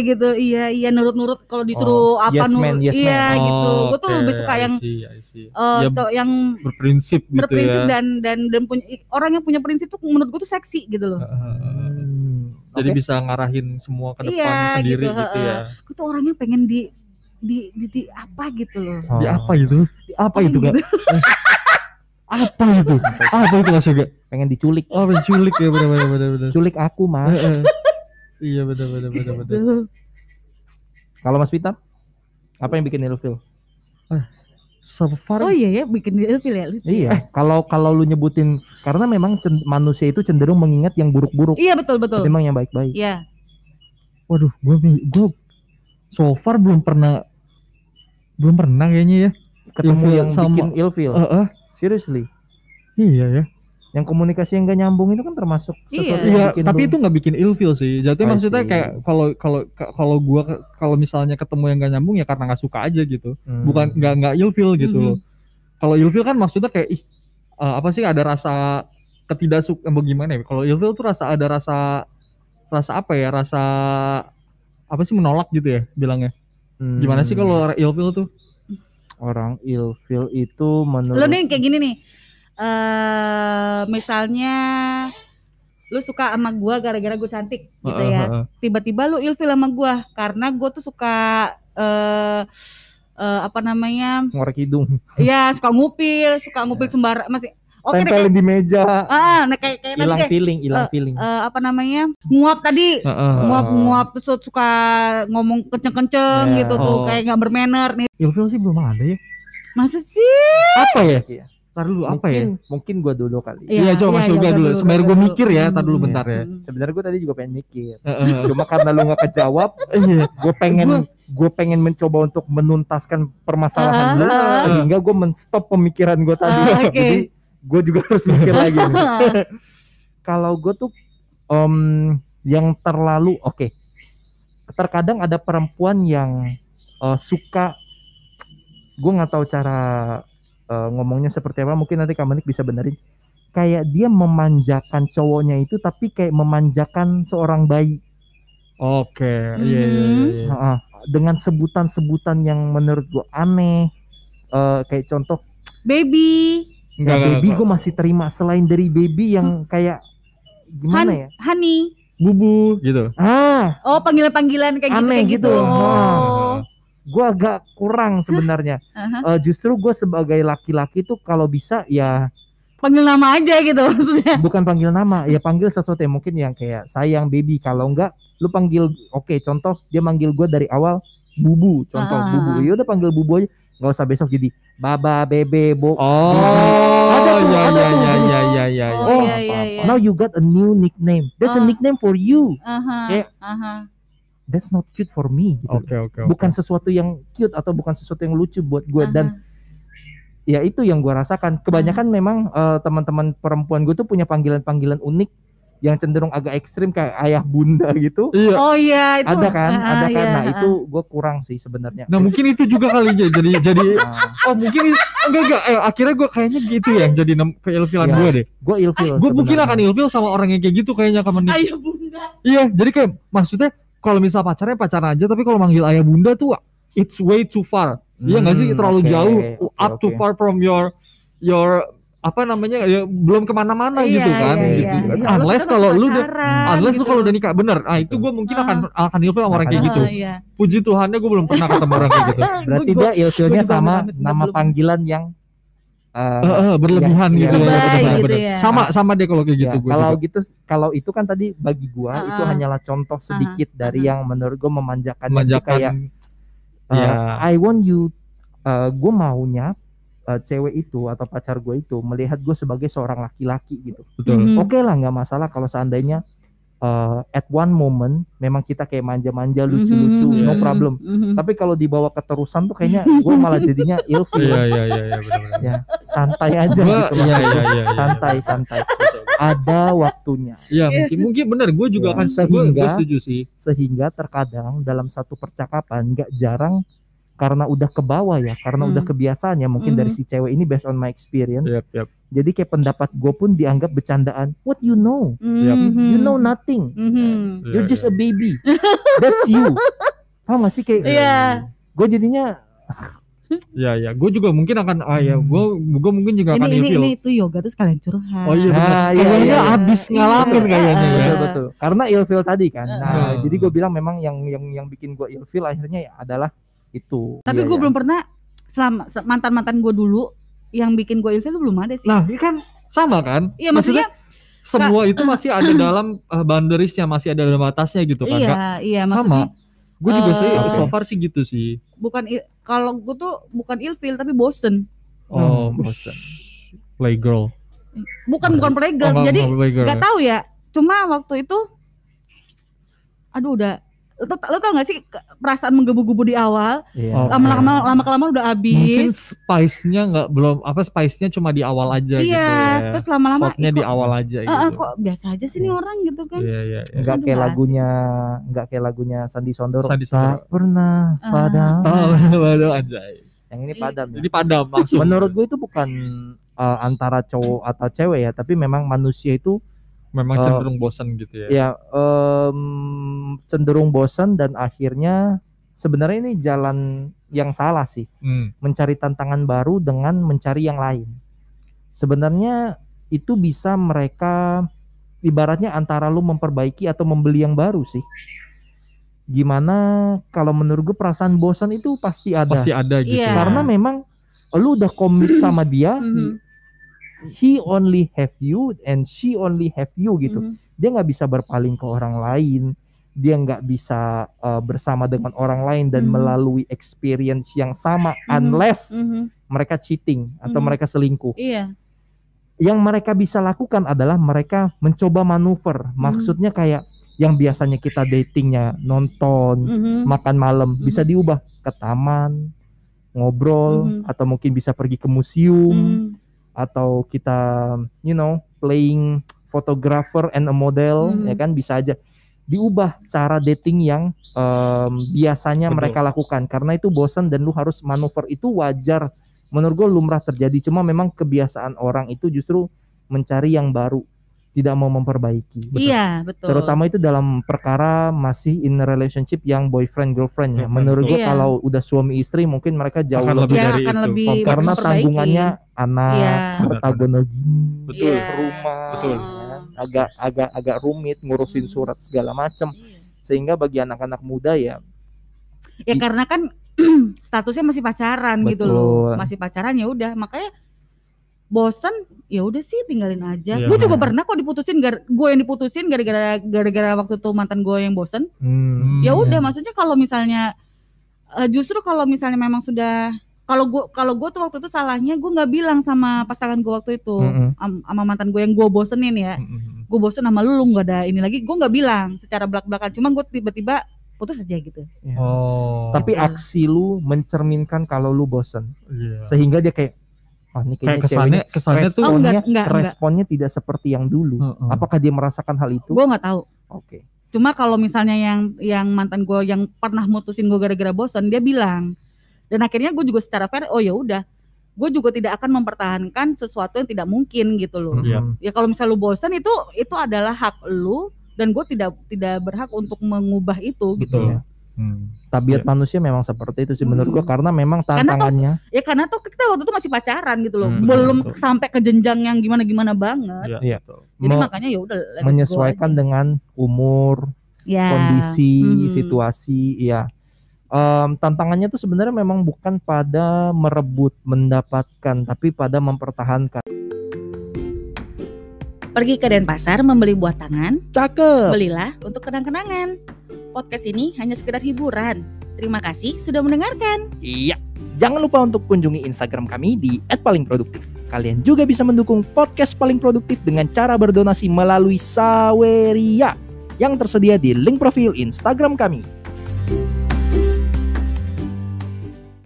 Speaker 4: gitu iya iya nurut nurut kalau disuruh
Speaker 2: Oh,
Speaker 4: apa
Speaker 2: yes man,
Speaker 4: nurut
Speaker 2: yes man.
Speaker 4: iya gitu gue tuh
Speaker 3: Oke,
Speaker 4: lebih suka
Speaker 3: I
Speaker 4: yang
Speaker 3: see, I see.
Speaker 4: eh,
Speaker 3: Ya,
Speaker 4: cowok yang
Speaker 3: berprinsip gitu
Speaker 4: berprinsip
Speaker 3: ya.
Speaker 4: dan dan dan punya orang yang punya prinsip tuh menurut gue tuh seksi gitu loh
Speaker 2: Hmm,
Speaker 3: Jadi
Speaker 2: oke.
Speaker 3: bisa ngarahin semua ke depan
Speaker 4: Iya,
Speaker 3: sendiri
Speaker 4: gitu,
Speaker 3: gitu, ya.
Speaker 4: gue tuh orangnya pengen di di di, di apa gitu loh
Speaker 2: Oh.
Speaker 3: Di apa itu? Di apa
Speaker 4: Pengen
Speaker 3: itu
Speaker 4: gitu.
Speaker 3: gak? (laughs) apa itu? apa itu Mas Yoga?
Speaker 2: pengen diculik
Speaker 3: Oh penculik ya benar benar benar
Speaker 2: culik aku mas
Speaker 3: Heeh. Iya benar benar benar benar.
Speaker 4: Tuh.
Speaker 2: kalau mas Pita apa yang bikin ilfil
Speaker 3: So far
Speaker 4: oh iya ya bikin ilfil ya lucu ya.
Speaker 2: iya kalau kalau lu nyebutin karena memang manusia itu cenderung mengingat yang buruk-buruk
Speaker 4: iya betul betul
Speaker 2: ketimbang yang baik-baik
Speaker 4: iya
Speaker 3: waduh gue gue so far belum pernah belum pernah kayaknya ya.
Speaker 2: ketemu
Speaker 3: Ilfil
Speaker 2: yang
Speaker 3: sama-
Speaker 2: bikin ilfil
Speaker 3: Heeh.
Speaker 2: seriously
Speaker 3: iya ya.
Speaker 2: Yang komunikasi yang gak nyambung itu kan termasuk sesuatu
Speaker 4: Iya.
Speaker 2: yang
Speaker 3: Iya,
Speaker 2: bikin
Speaker 3: tapi
Speaker 2: lu-
Speaker 3: itu nggak bikin ilfil sih. Jadi maksudnya
Speaker 2: see.
Speaker 3: kayak kalau kalau kalau gua kalau misalnya ketemu yang gak nyambung ya karena nggak suka aja gitu.
Speaker 2: Hmm.
Speaker 3: Bukan nggak nggak ilfil gitu
Speaker 4: Mhm.
Speaker 3: loh. Kalau ilfil kan maksudnya kayak ih eh, apa sih ada rasa ketidaksuka bagaimana ya? Kalau ilfil tuh rasa ada rasa rasa apa ya? Rasa apa sih menolak gitu ya bilangnya.
Speaker 2: Hmm.
Speaker 3: Gimana sih kalau orang ilfil tuh?
Speaker 2: orang ilfil itu menurut
Speaker 4: lo nih kayak gini nih eh misalnya lu suka sama gua gara-gara gue cantik gitu ya. Tiba-tiba lu ilfil sama gua karena gua tuh suka eh eh, apa namanya?
Speaker 2: Ngorek hidung.
Speaker 4: Ya suka ngupil suka ngupil sembar masih oke deh kayak,
Speaker 2: tempelin di meja.
Speaker 4: Ah nah, kayak kayak tadi
Speaker 2: hilang feeling hilang feeling.
Speaker 4: Eh, apa namanya? Nguap tadi. Nguap
Speaker 3: heeh.
Speaker 4: nguap terus suka ngomong kenceng-kenceng
Speaker 2: Ya.
Speaker 4: gitu tuh
Speaker 3: Oh.
Speaker 4: kayak nggak bermanner nih.
Speaker 3: Ilfil sih belum ada ya.
Speaker 4: masa sih?
Speaker 3: Apa ya? Ntar dulu apa ya?
Speaker 2: mungkin mungkin gua dulu kali
Speaker 3: Iya, coba Mas Yoga
Speaker 4: udah
Speaker 3: dulu. Sembari
Speaker 4: udah
Speaker 3: gua
Speaker 4: dulu.
Speaker 3: mikir ya, tar dulu
Speaker 4: Hmm.
Speaker 3: bentar ya.
Speaker 4: Hmm.
Speaker 2: sebenarnya gue tadi juga pengen mikir (laughs) cuma karena lu nggak kejawab
Speaker 3: Iya.
Speaker 2: gue pengen gue pengen mencoba untuk menuntaskan permasalahan
Speaker 4: Ah,
Speaker 2: lu sehingga gue menstop pemikiran gue tadi
Speaker 4: Ah, (laughs) oke.
Speaker 2: jadi gue juga harus mikir lagi (laughs) kalau gue tuh em, yang terlalu oke terkadang ada perempuan yang eh, suka gue nggak tahu cara eh, ngomongnya seperti apa mungkin nanti Kamenik bisa benerin. Kayak dia memanjakan cowoknya itu tapi kayak memanjakan seorang bayi.
Speaker 3: Oke, iya iya iya. iya.
Speaker 2: Heeh. dengan sebutan-sebutan yang menurut gue aneh. Eh, kayak contoh
Speaker 4: baby.
Speaker 3: Enggak,
Speaker 2: ya, baby gue masih terima selain dari baby yang kayak gimana ya?
Speaker 4: honey.
Speaker 3: Bubu gitu.
Speaker 2: ah.
Speaker 4: Oh panggilan-panggilan kayak gitu
Speaker 2: Aneh
Speaker 4: kayak gitu,
Speaker 2: gitu.
Speaker 4: oh
Speaker 2: gue agak kurang sebenarnya
Speaker 4: Aha.
Speaker 2: Eh, justru gue sebagai laki-laki tuh kalau bisa ya
Speaker 4: panggil nama aja gitu maksudnya
Speaker 2: bukan panggil nama ya panggil sesuatu yang mungkin yang kayak sayang baby kalau enggak lu panggil oke contoh dia manggil gue dari awal bubu contoh
Speaker 4: Ah.
Speaker 2: bubu ya udah panggil bubu aja nggak usah besok jadi baba bebe bo
Speaker 3: Oh,
Speaker 2: Ada tuh,
Speaker 3: ya
Speaker 2: ada
Speaker 3: ya
Speaker 2: tuh
Speaker 3: ya ya ya ya.
Speaker 4: Oh,
Speaker 3: ya.
Speaker 4: iya, iya, iya.
Speaker 2: now you got a new nickname there's a
Speaker 4: Ah.
Speaker 2: nickname for you
Speaker 4: Aha,
Speaker 2: Kayak-
Speaker 4: aha.
Speaker 2: That's not cute for me gitu
Speaker 3: oke. oke.
Speaker 2: bukan sesuatu yang cute atau bukan sesuatu yang lucu buat gue
Speaker 4: aha.
Speaker 2: dan ya itu yang gue rasakan kebanyakan
Speaker 4: Hmm.
Speaker 2: memang eh, teman-teman perempuan gue tuh punya panggilan-panggilan unik yang cenderung agak ekstrim kayak ayah bunda gitu
Speaker 3: Iya.
Speaker 4: Oh iya itu
Speaker 2: ada kan
Speaker 4: ah,
Speaker 2: ada kan
Speaker 4: iya,
Speaker 2: nah
Speaker 4: ah.
Speaker 2: itu gue kurang sih sebenarnya
Speaker 3: Nah mungkin itu juga kali ya jadi jadi (laughs)
Speaker 2: Nah,
Speaker 3: oh mungkin enggak enggak eh, akhirnya gue kayaknya gitu ya yang jadi nem- keilfilan
Speaker 2: Iya.
Speaker 3: gue deh.
Speaker 2: gue ilfil
Speaker 3: Gue mungkin akan ilfil sama orang yang kayak gitu kayaknya kamu nih.
Speaker 4: Ayah bunda.
Speaker 3: Iya, jadi kayak maksudnya kalau misal pacarnya pacaran aja tapi kalau manggil ayah bunda tuh it's way too far. Iya nggak sih
Speaker 2: Hmm,
Speaker 3: terlalu
Speaker 2: oke,
Speaker 3: jauh up too
Speaker 2: oke.
Speaker 3: far from your your apa namanya ya belum ke mana-mana
Speaker 4: Iya,
Speaker 3: gitu kan
Speaker 4: iya,
Speaker 3: gitu.
Speaker 4: iya, iya.
Speaker 3: Unless
Speaker 4: Kita
Speaker 3: kalau lu udah unless lu
Speaker 4: gitu.
Speaker 3: kalau udah nikah bener. Nah itu gue mungkin
Speaker 4: Ah.
Speaker 3: akan akan ilfil sama orang kayak gitu.
Speaker 4: Ah, iya.
Speaker 3: Puji Tuhannya gue belum pernah ketemu orang kayak gitu. (laughs)
Speaker 2: berarti dia ilfilnya sama nama panggilan yang eh,
Speaker 3: Eh, eh, berlebihan
Speaker 2: Iya,
Speaker 3: gitu ya, bener,
Speaker 4: gitu
Speaker 3: bener.
Speaker 4: ya.
Speaker 3: Sama sama deh kalau kayak
Speaker 2: ya,
Speaker 3: gitu gue
Speaker 2: kalau
Speaker 3: juga.
Speaker 2: gitu kalau itu kan tadi bagi gua
Speaker 4: Ah,
Speaker 2: itu
Speaker 4: ah.
Speaker 2: hanyalah contoh sedikit dari
Speaker 4: ah.
Speaker 2: yang menurut gua memanjakan itu
Speaker 3: Manjakan
Speaker 2: kayak uh,
Speaker 3: ya.
Speaker 2: I want you uh, gue maunya uh, cewek itu atau pacar gue itu melihat gue sebagai seorang laki-laki gitu
Speaker 3: betul.
Speaker 4: Mhm.
Speaker 2: oke lah nggak masalah kalau seandainya uh, at one moment memang kita kayak manja-manja lucu-lucu
Speaker 4: Mhm,
Speaker 2: no
Speaker 3: Iya.
Speaker 2: problem
Speaker 4: mhm.
Speaker 2: tapi kalau dibawa keterusan tuh kayaknya gue malah jadinya (laughs) ilfil
Speaker 3: Iya iya iya iya
Speaker 2: ya santai aja
Speaker 3: Gua-
Speaker 2: gitu
Speaker 3: iya, iya, iya, iya.
Speaker 2: santai santai ada waktunya
Speaker 3: Iya mungkin mungkin benar gue juga
Speaker 2: Ya,
Speaker 3: akan gue
Speaker 2: sehingga-
Speaker 3: setuju sih.
Speaker 2: sehingga terkadang dalam satu percakapan nggak jarang karena udah ke bawah ya karena
Speaker 4: Hmm.
Speaker 2: udah kebiasaan ya mungkin dari
Speaker 4: Mhm.
Speaker 2: si cewek ini based on my experience
Speaker 3: Yap yap.
Speaker 2: jadi kayak pendapat gue pun dianggap bercandaan what you know
Speaker 3: Yap.
Speaker 4: Mhm.
Speaker 2: you know nothing
Speaker 4: Mhm.
Speaker 2: you're just a baby (laughs) that's you paham gak sih kayak
Speaker 4: Iya.
Speaker 2: gue jadinya (laughs)
Speaker 3: Iya iya. Gue juga mungkin akan ah ya gue gue mungkin juga
Speaker 4: Ini
Speaker 3: akan
Speaker 4: ini
Speaker 3: ilfil.
Speaker 4: ini itu yoga tuh sekalian curhat.
Speaker 3: Oh iya
Speaker 2: Ah, iya,
Speaker 3: Kayaknya
Speaker 2: iya, iya.
Speaker 3: abis ngalamin
Speaker 4: Iya.
Speaker 3: kayaknya ya.
Speaker 2: betul betul karena ilfil tadi kan nah
Speaker 3: Ah.
Speaker 2: jadi gue bilang memang yang yang yang bikin gue ilfil akhirnya ya adalah itu
Speaker 4: Tapi
Speaker 2: Iya,
Speaker 4: gue
Speaker 2: iya.
Speaker 4: belum pernah selama mantan mantan gue dulu yang bikin gue ilfil tuh belum ada sih.
Speaker 3: Nah ini kan sama kan?
Speaker 4: iya maksudnya,
Speaker 3: semua itu masih ada dalam uh, boundariesnya masih ada dalam batasnya gitu kan?
Speaker 4: iya
Speaker 3: Kak?
Speaker 4: iya
Speaker 3: Sama.
Speaker 4: maksudnya
Speaker 3: Gue juga sih
Speaker 4: Eh,
Speaker 3: so far sih gitu sih.
Speaker 4: bukan kalau gue tuh bukan ilfil tapi bosen.
Speaker 3: Oh,
Speaker 2: Hmm,
Speaker 3: bosan.
Speaker 2: bosan.
Speaker 3: Playgirl.
Speaker 4: Bukan bukan playgirl.
Speaker 3: Oh,
Speaker 4: Jadi
Speaker 3: nggak
Speaker 4: tahu ya. Cuma waktu itu aduh udah lo, tau- lo tau gak sih perasaan menggebu-gebu di awal
Speaker 2: Iya.
Speaker 3: Oh,
Speaker 4: lama-lama lama kelamaan udah
Speaker 3: Mungkin
Speaker 4: habis
Speaker 3: spice-nya nggak belum apa spice-nya cuma di awal aja gitu
Speaker 4: iya
Speaker 3: ya.
Speaker 4: terus lama-lama
Speaker 3: Hotnya di awal aja
Speaker 4: ah, ah,
Speaker 3: gitu.
Speaker 4: kok biasa aja sih nih orang gitu kan
Speaker 3: Iya iya. iya.
Speaker 2: nggak kayak lagunya nggak kayak lagunya Sandi Sondoro
Speaker 3: Sandi Sondoro.
Speaker 2: tak pernah
Speaker 4: Ah.
Speaker 2: padam
Speaker 3: Oh, waduh anjay.
Speaker 2: yang ini padam ya
Speaker 3: Jadi padam langsung.
Speaker 2: menurut gue itu bukan uh, antara cowok atau cewek ya tapi memang manusia itu
Speaker 3: memang
Speaker 2: Oh.
Speaker 3: cenderung bosan gitu ya.
Speaker 2: ya em, cenderung bosan dan akhirnya sebenarnya ini jalan yang salah sih
Speaker 3: Hmm.
Speaker 2: mencari tantangan baru dengan mencari yang lain sebenarnya itu bisa mereka ibaratnya antara lu memperbaiki atau membeli yang baru sih gimana kalau menurut gue perasaan bosan itu pasti ada
Speaker 3: Pasti ada gitu.
Speaker 4: Iya.
Speaker 2: karena memang lu udah komit sama dia
Speaker 4: Mhm,
Speaker 2: he only have you and she only have you gitu
Speaker 4: mhm.
Speaker 2: dia nggak bisa berpaling ke orang lain dia nggak bisa uh, bersama dengan orang lain dan
Speaker 4: Mhm.
Speaker 2: melalui experience yang sama
Speaker 4: Mhm.
Speaker 2: unless
Speaker 4: Mhm.
Speaker 2: mereka cheating atau
Speaker 4: Mhm.
Speaker 2: mereka selingkuh
Speaker 4: Iya.
Speaker 2: yang mereka bisa lakukan adalah mereka mencoba manuver maksudnya kayak yang biasanya kita datingnya nonton
Speaker 4: Mhm.
Speaker 2: makan malam bisa diubah ke taman ngobrol
Speaker 4: Mhm.
Speaker 2: atau mungkin bisa pergi ke museum
Speaker 4: Mhm.
Speaker 2: Atau kita you know playing photographer and a model
Speaker 4: Mhm.
Speaker 2: ya kan bisa aja diubah cara dating yang em, biasanya
Speaker 3: Betul.
Speaker 2: mereka lakukan karena itu bosan dan lu harus manuver itu wajar menurut gue lumrah terjadi cuma memang kebiasaan orang itu justru mencari yang baru tidak mau memperbaiki
Speaker 4: Iya, betul.
Speaker 2: terutama itu dalam perkara masih in relationship yang boyfriend girlfriend ya menurut gue
Speaker 4: betul. Iya.
Speaker 2: kalau udah suami istri mungkin mereka jauh
Speaker 3: Akan
Speaker 2: lebih
Speaker 3: lebih
Speaker 4: ya
Speaker 3: dari
Speaker 4: akan
Speaker 3: itu.
Speaker 4: lebih
Speaker 2: karena tanggungannya anak,
Speaker 4: Iya.
Speaker 2: harta gono gini,
Speaker 3: Betul.
Speaker 4: Iya.
Speaker 2: rumah,
Speaker 3: Betul.
Speaker 2: ya. agak agak agak rumit ngurusin
Speaker 4: Hmm.
Speaker 2: surat segala macam.
Speaker 4: Iya.
Speaker 2: Sehingga bagi anak-anak muda ya
Speaker 4: Ya karena kan (clears throat) statusnya masih pacaran gitu loh.
Speaker 2: Betul.
Speaker 4: Masih pacaran ya udah, makanya bosan ya udah sih tinggalin aja.
Speaker 3: Iya.
Speaker 4: Gue juga pernah kok diputusin gue yang diputusin gara-gara gara-gara waktu itu mantan gue yang bosan.
Speaker 2: hmm,
Speaker 4: Ya udah maksudnya kalau misalnya eh, justru kalau misalnya memang sudah kalau gue kalau gue tuh waktu itu salahnya gue nggak bilang sama pasangan gue waktu itu
Speaker 2: Mm-mm.
Speaker 4: am- sama mantan gue yang gue bosenin ya
Speaker 3: Mm-mm.
Speaker 4: gue bosen sama lu lu nggak ada ini lagi gue nggak bilang secara belak belakan cuma gue tiba-tiba putus aja gitu
Speaker 3: Oh.
Speaker 2: Tapi
Speaker 4: Gitu.
Speaker 2: aksi lu mencerminkan kalau lu bosen.
Speaker 3: Iya.
Speaker 2: Sehingga dia kayak oh ini
Speaker 3: kayak kesannya
Speaker 2: ceweknya
Speaker 3: kesannya tuh
Speaker 4: Oh,
Speaker 2: responnya,
Speaker 4: enggak, enggak, enggak.
Speaker 2: responnya tidak seperti yang dulu.
Speaker 3: Heeh.
Speaker 2: Apakah dia merasakan hal itu?
Speaker 4: gue nggak tahu
Speaker 2: Oke.
Speaker 4: cuma kalau misalnya yang yang mantan gue yang pernah mutusin gue gara-gara bosen dia bilang dan akhirnya gue juga secara fair oh ya udah gue juga tidak akan mempertahankan sesuatu yang tidak mungkin gitu loh
Speaker 3: Iya.
Speaker 2: Mm-mm.
Speaker 4: ya kalau misalnya lu bosan itu itu adalah hak lu dan gue tidak tidak berhak untuk mengubah itu gitu
Speaker 3: Betul.
Speaker 4: loh.
Speaker 3: Hmm.
Speaker 2: Tabiat
Speaker 3: Iya.
Speaker 2: manusia memang seperti itu sih menurut gua
Speaker 4: Hmm.
Speaker 2: karena memang
Speaker 4: Karena tuh-
Speaker 2: tantangannya
Speaker 4: ya karena tuh kita waktu itu masih pacaran gitu loh
Speaker 3: Hmm,
Speaker 4: belum
Speaker 3: betul.
Speaker 4: sampai ke jenjang yang gimana gimana banget
Speaker 3: Iya.
Speaker 2: Iya.
Speaker 3: betul.
Speaker 4: jadi
Speaker 2: me-
Speaker 4: makanya ya udah
Speaker 2: menyesuaikan dengan umur,
Speaker 4: Ya.
Speaker 2: kondisi,
Speaker 4: Mhm.
Speaker 2: situasi, ya. Em, tantangannya tuh sebenarnya memang bukan pada merebut, mendapatkan, tapi pada mempertahankan.
Speaker 4: pergi ke Denpasar membeli buah tangan
Speaker 2: Cakep.
Speaker 4: belilah untuk kenang-kenangan podcast ini hanya sekedar hiburan terima kasih sudah mendengarkan
Speaker 2: Iya. Jangan lupa untuk kunjungi Instagram kami di @palingproduktif. Kalian juga bisa mendukung podcast paling produktif dengan cara berdonasi melalui Saweria yang tersedia di link profil Instagram kami.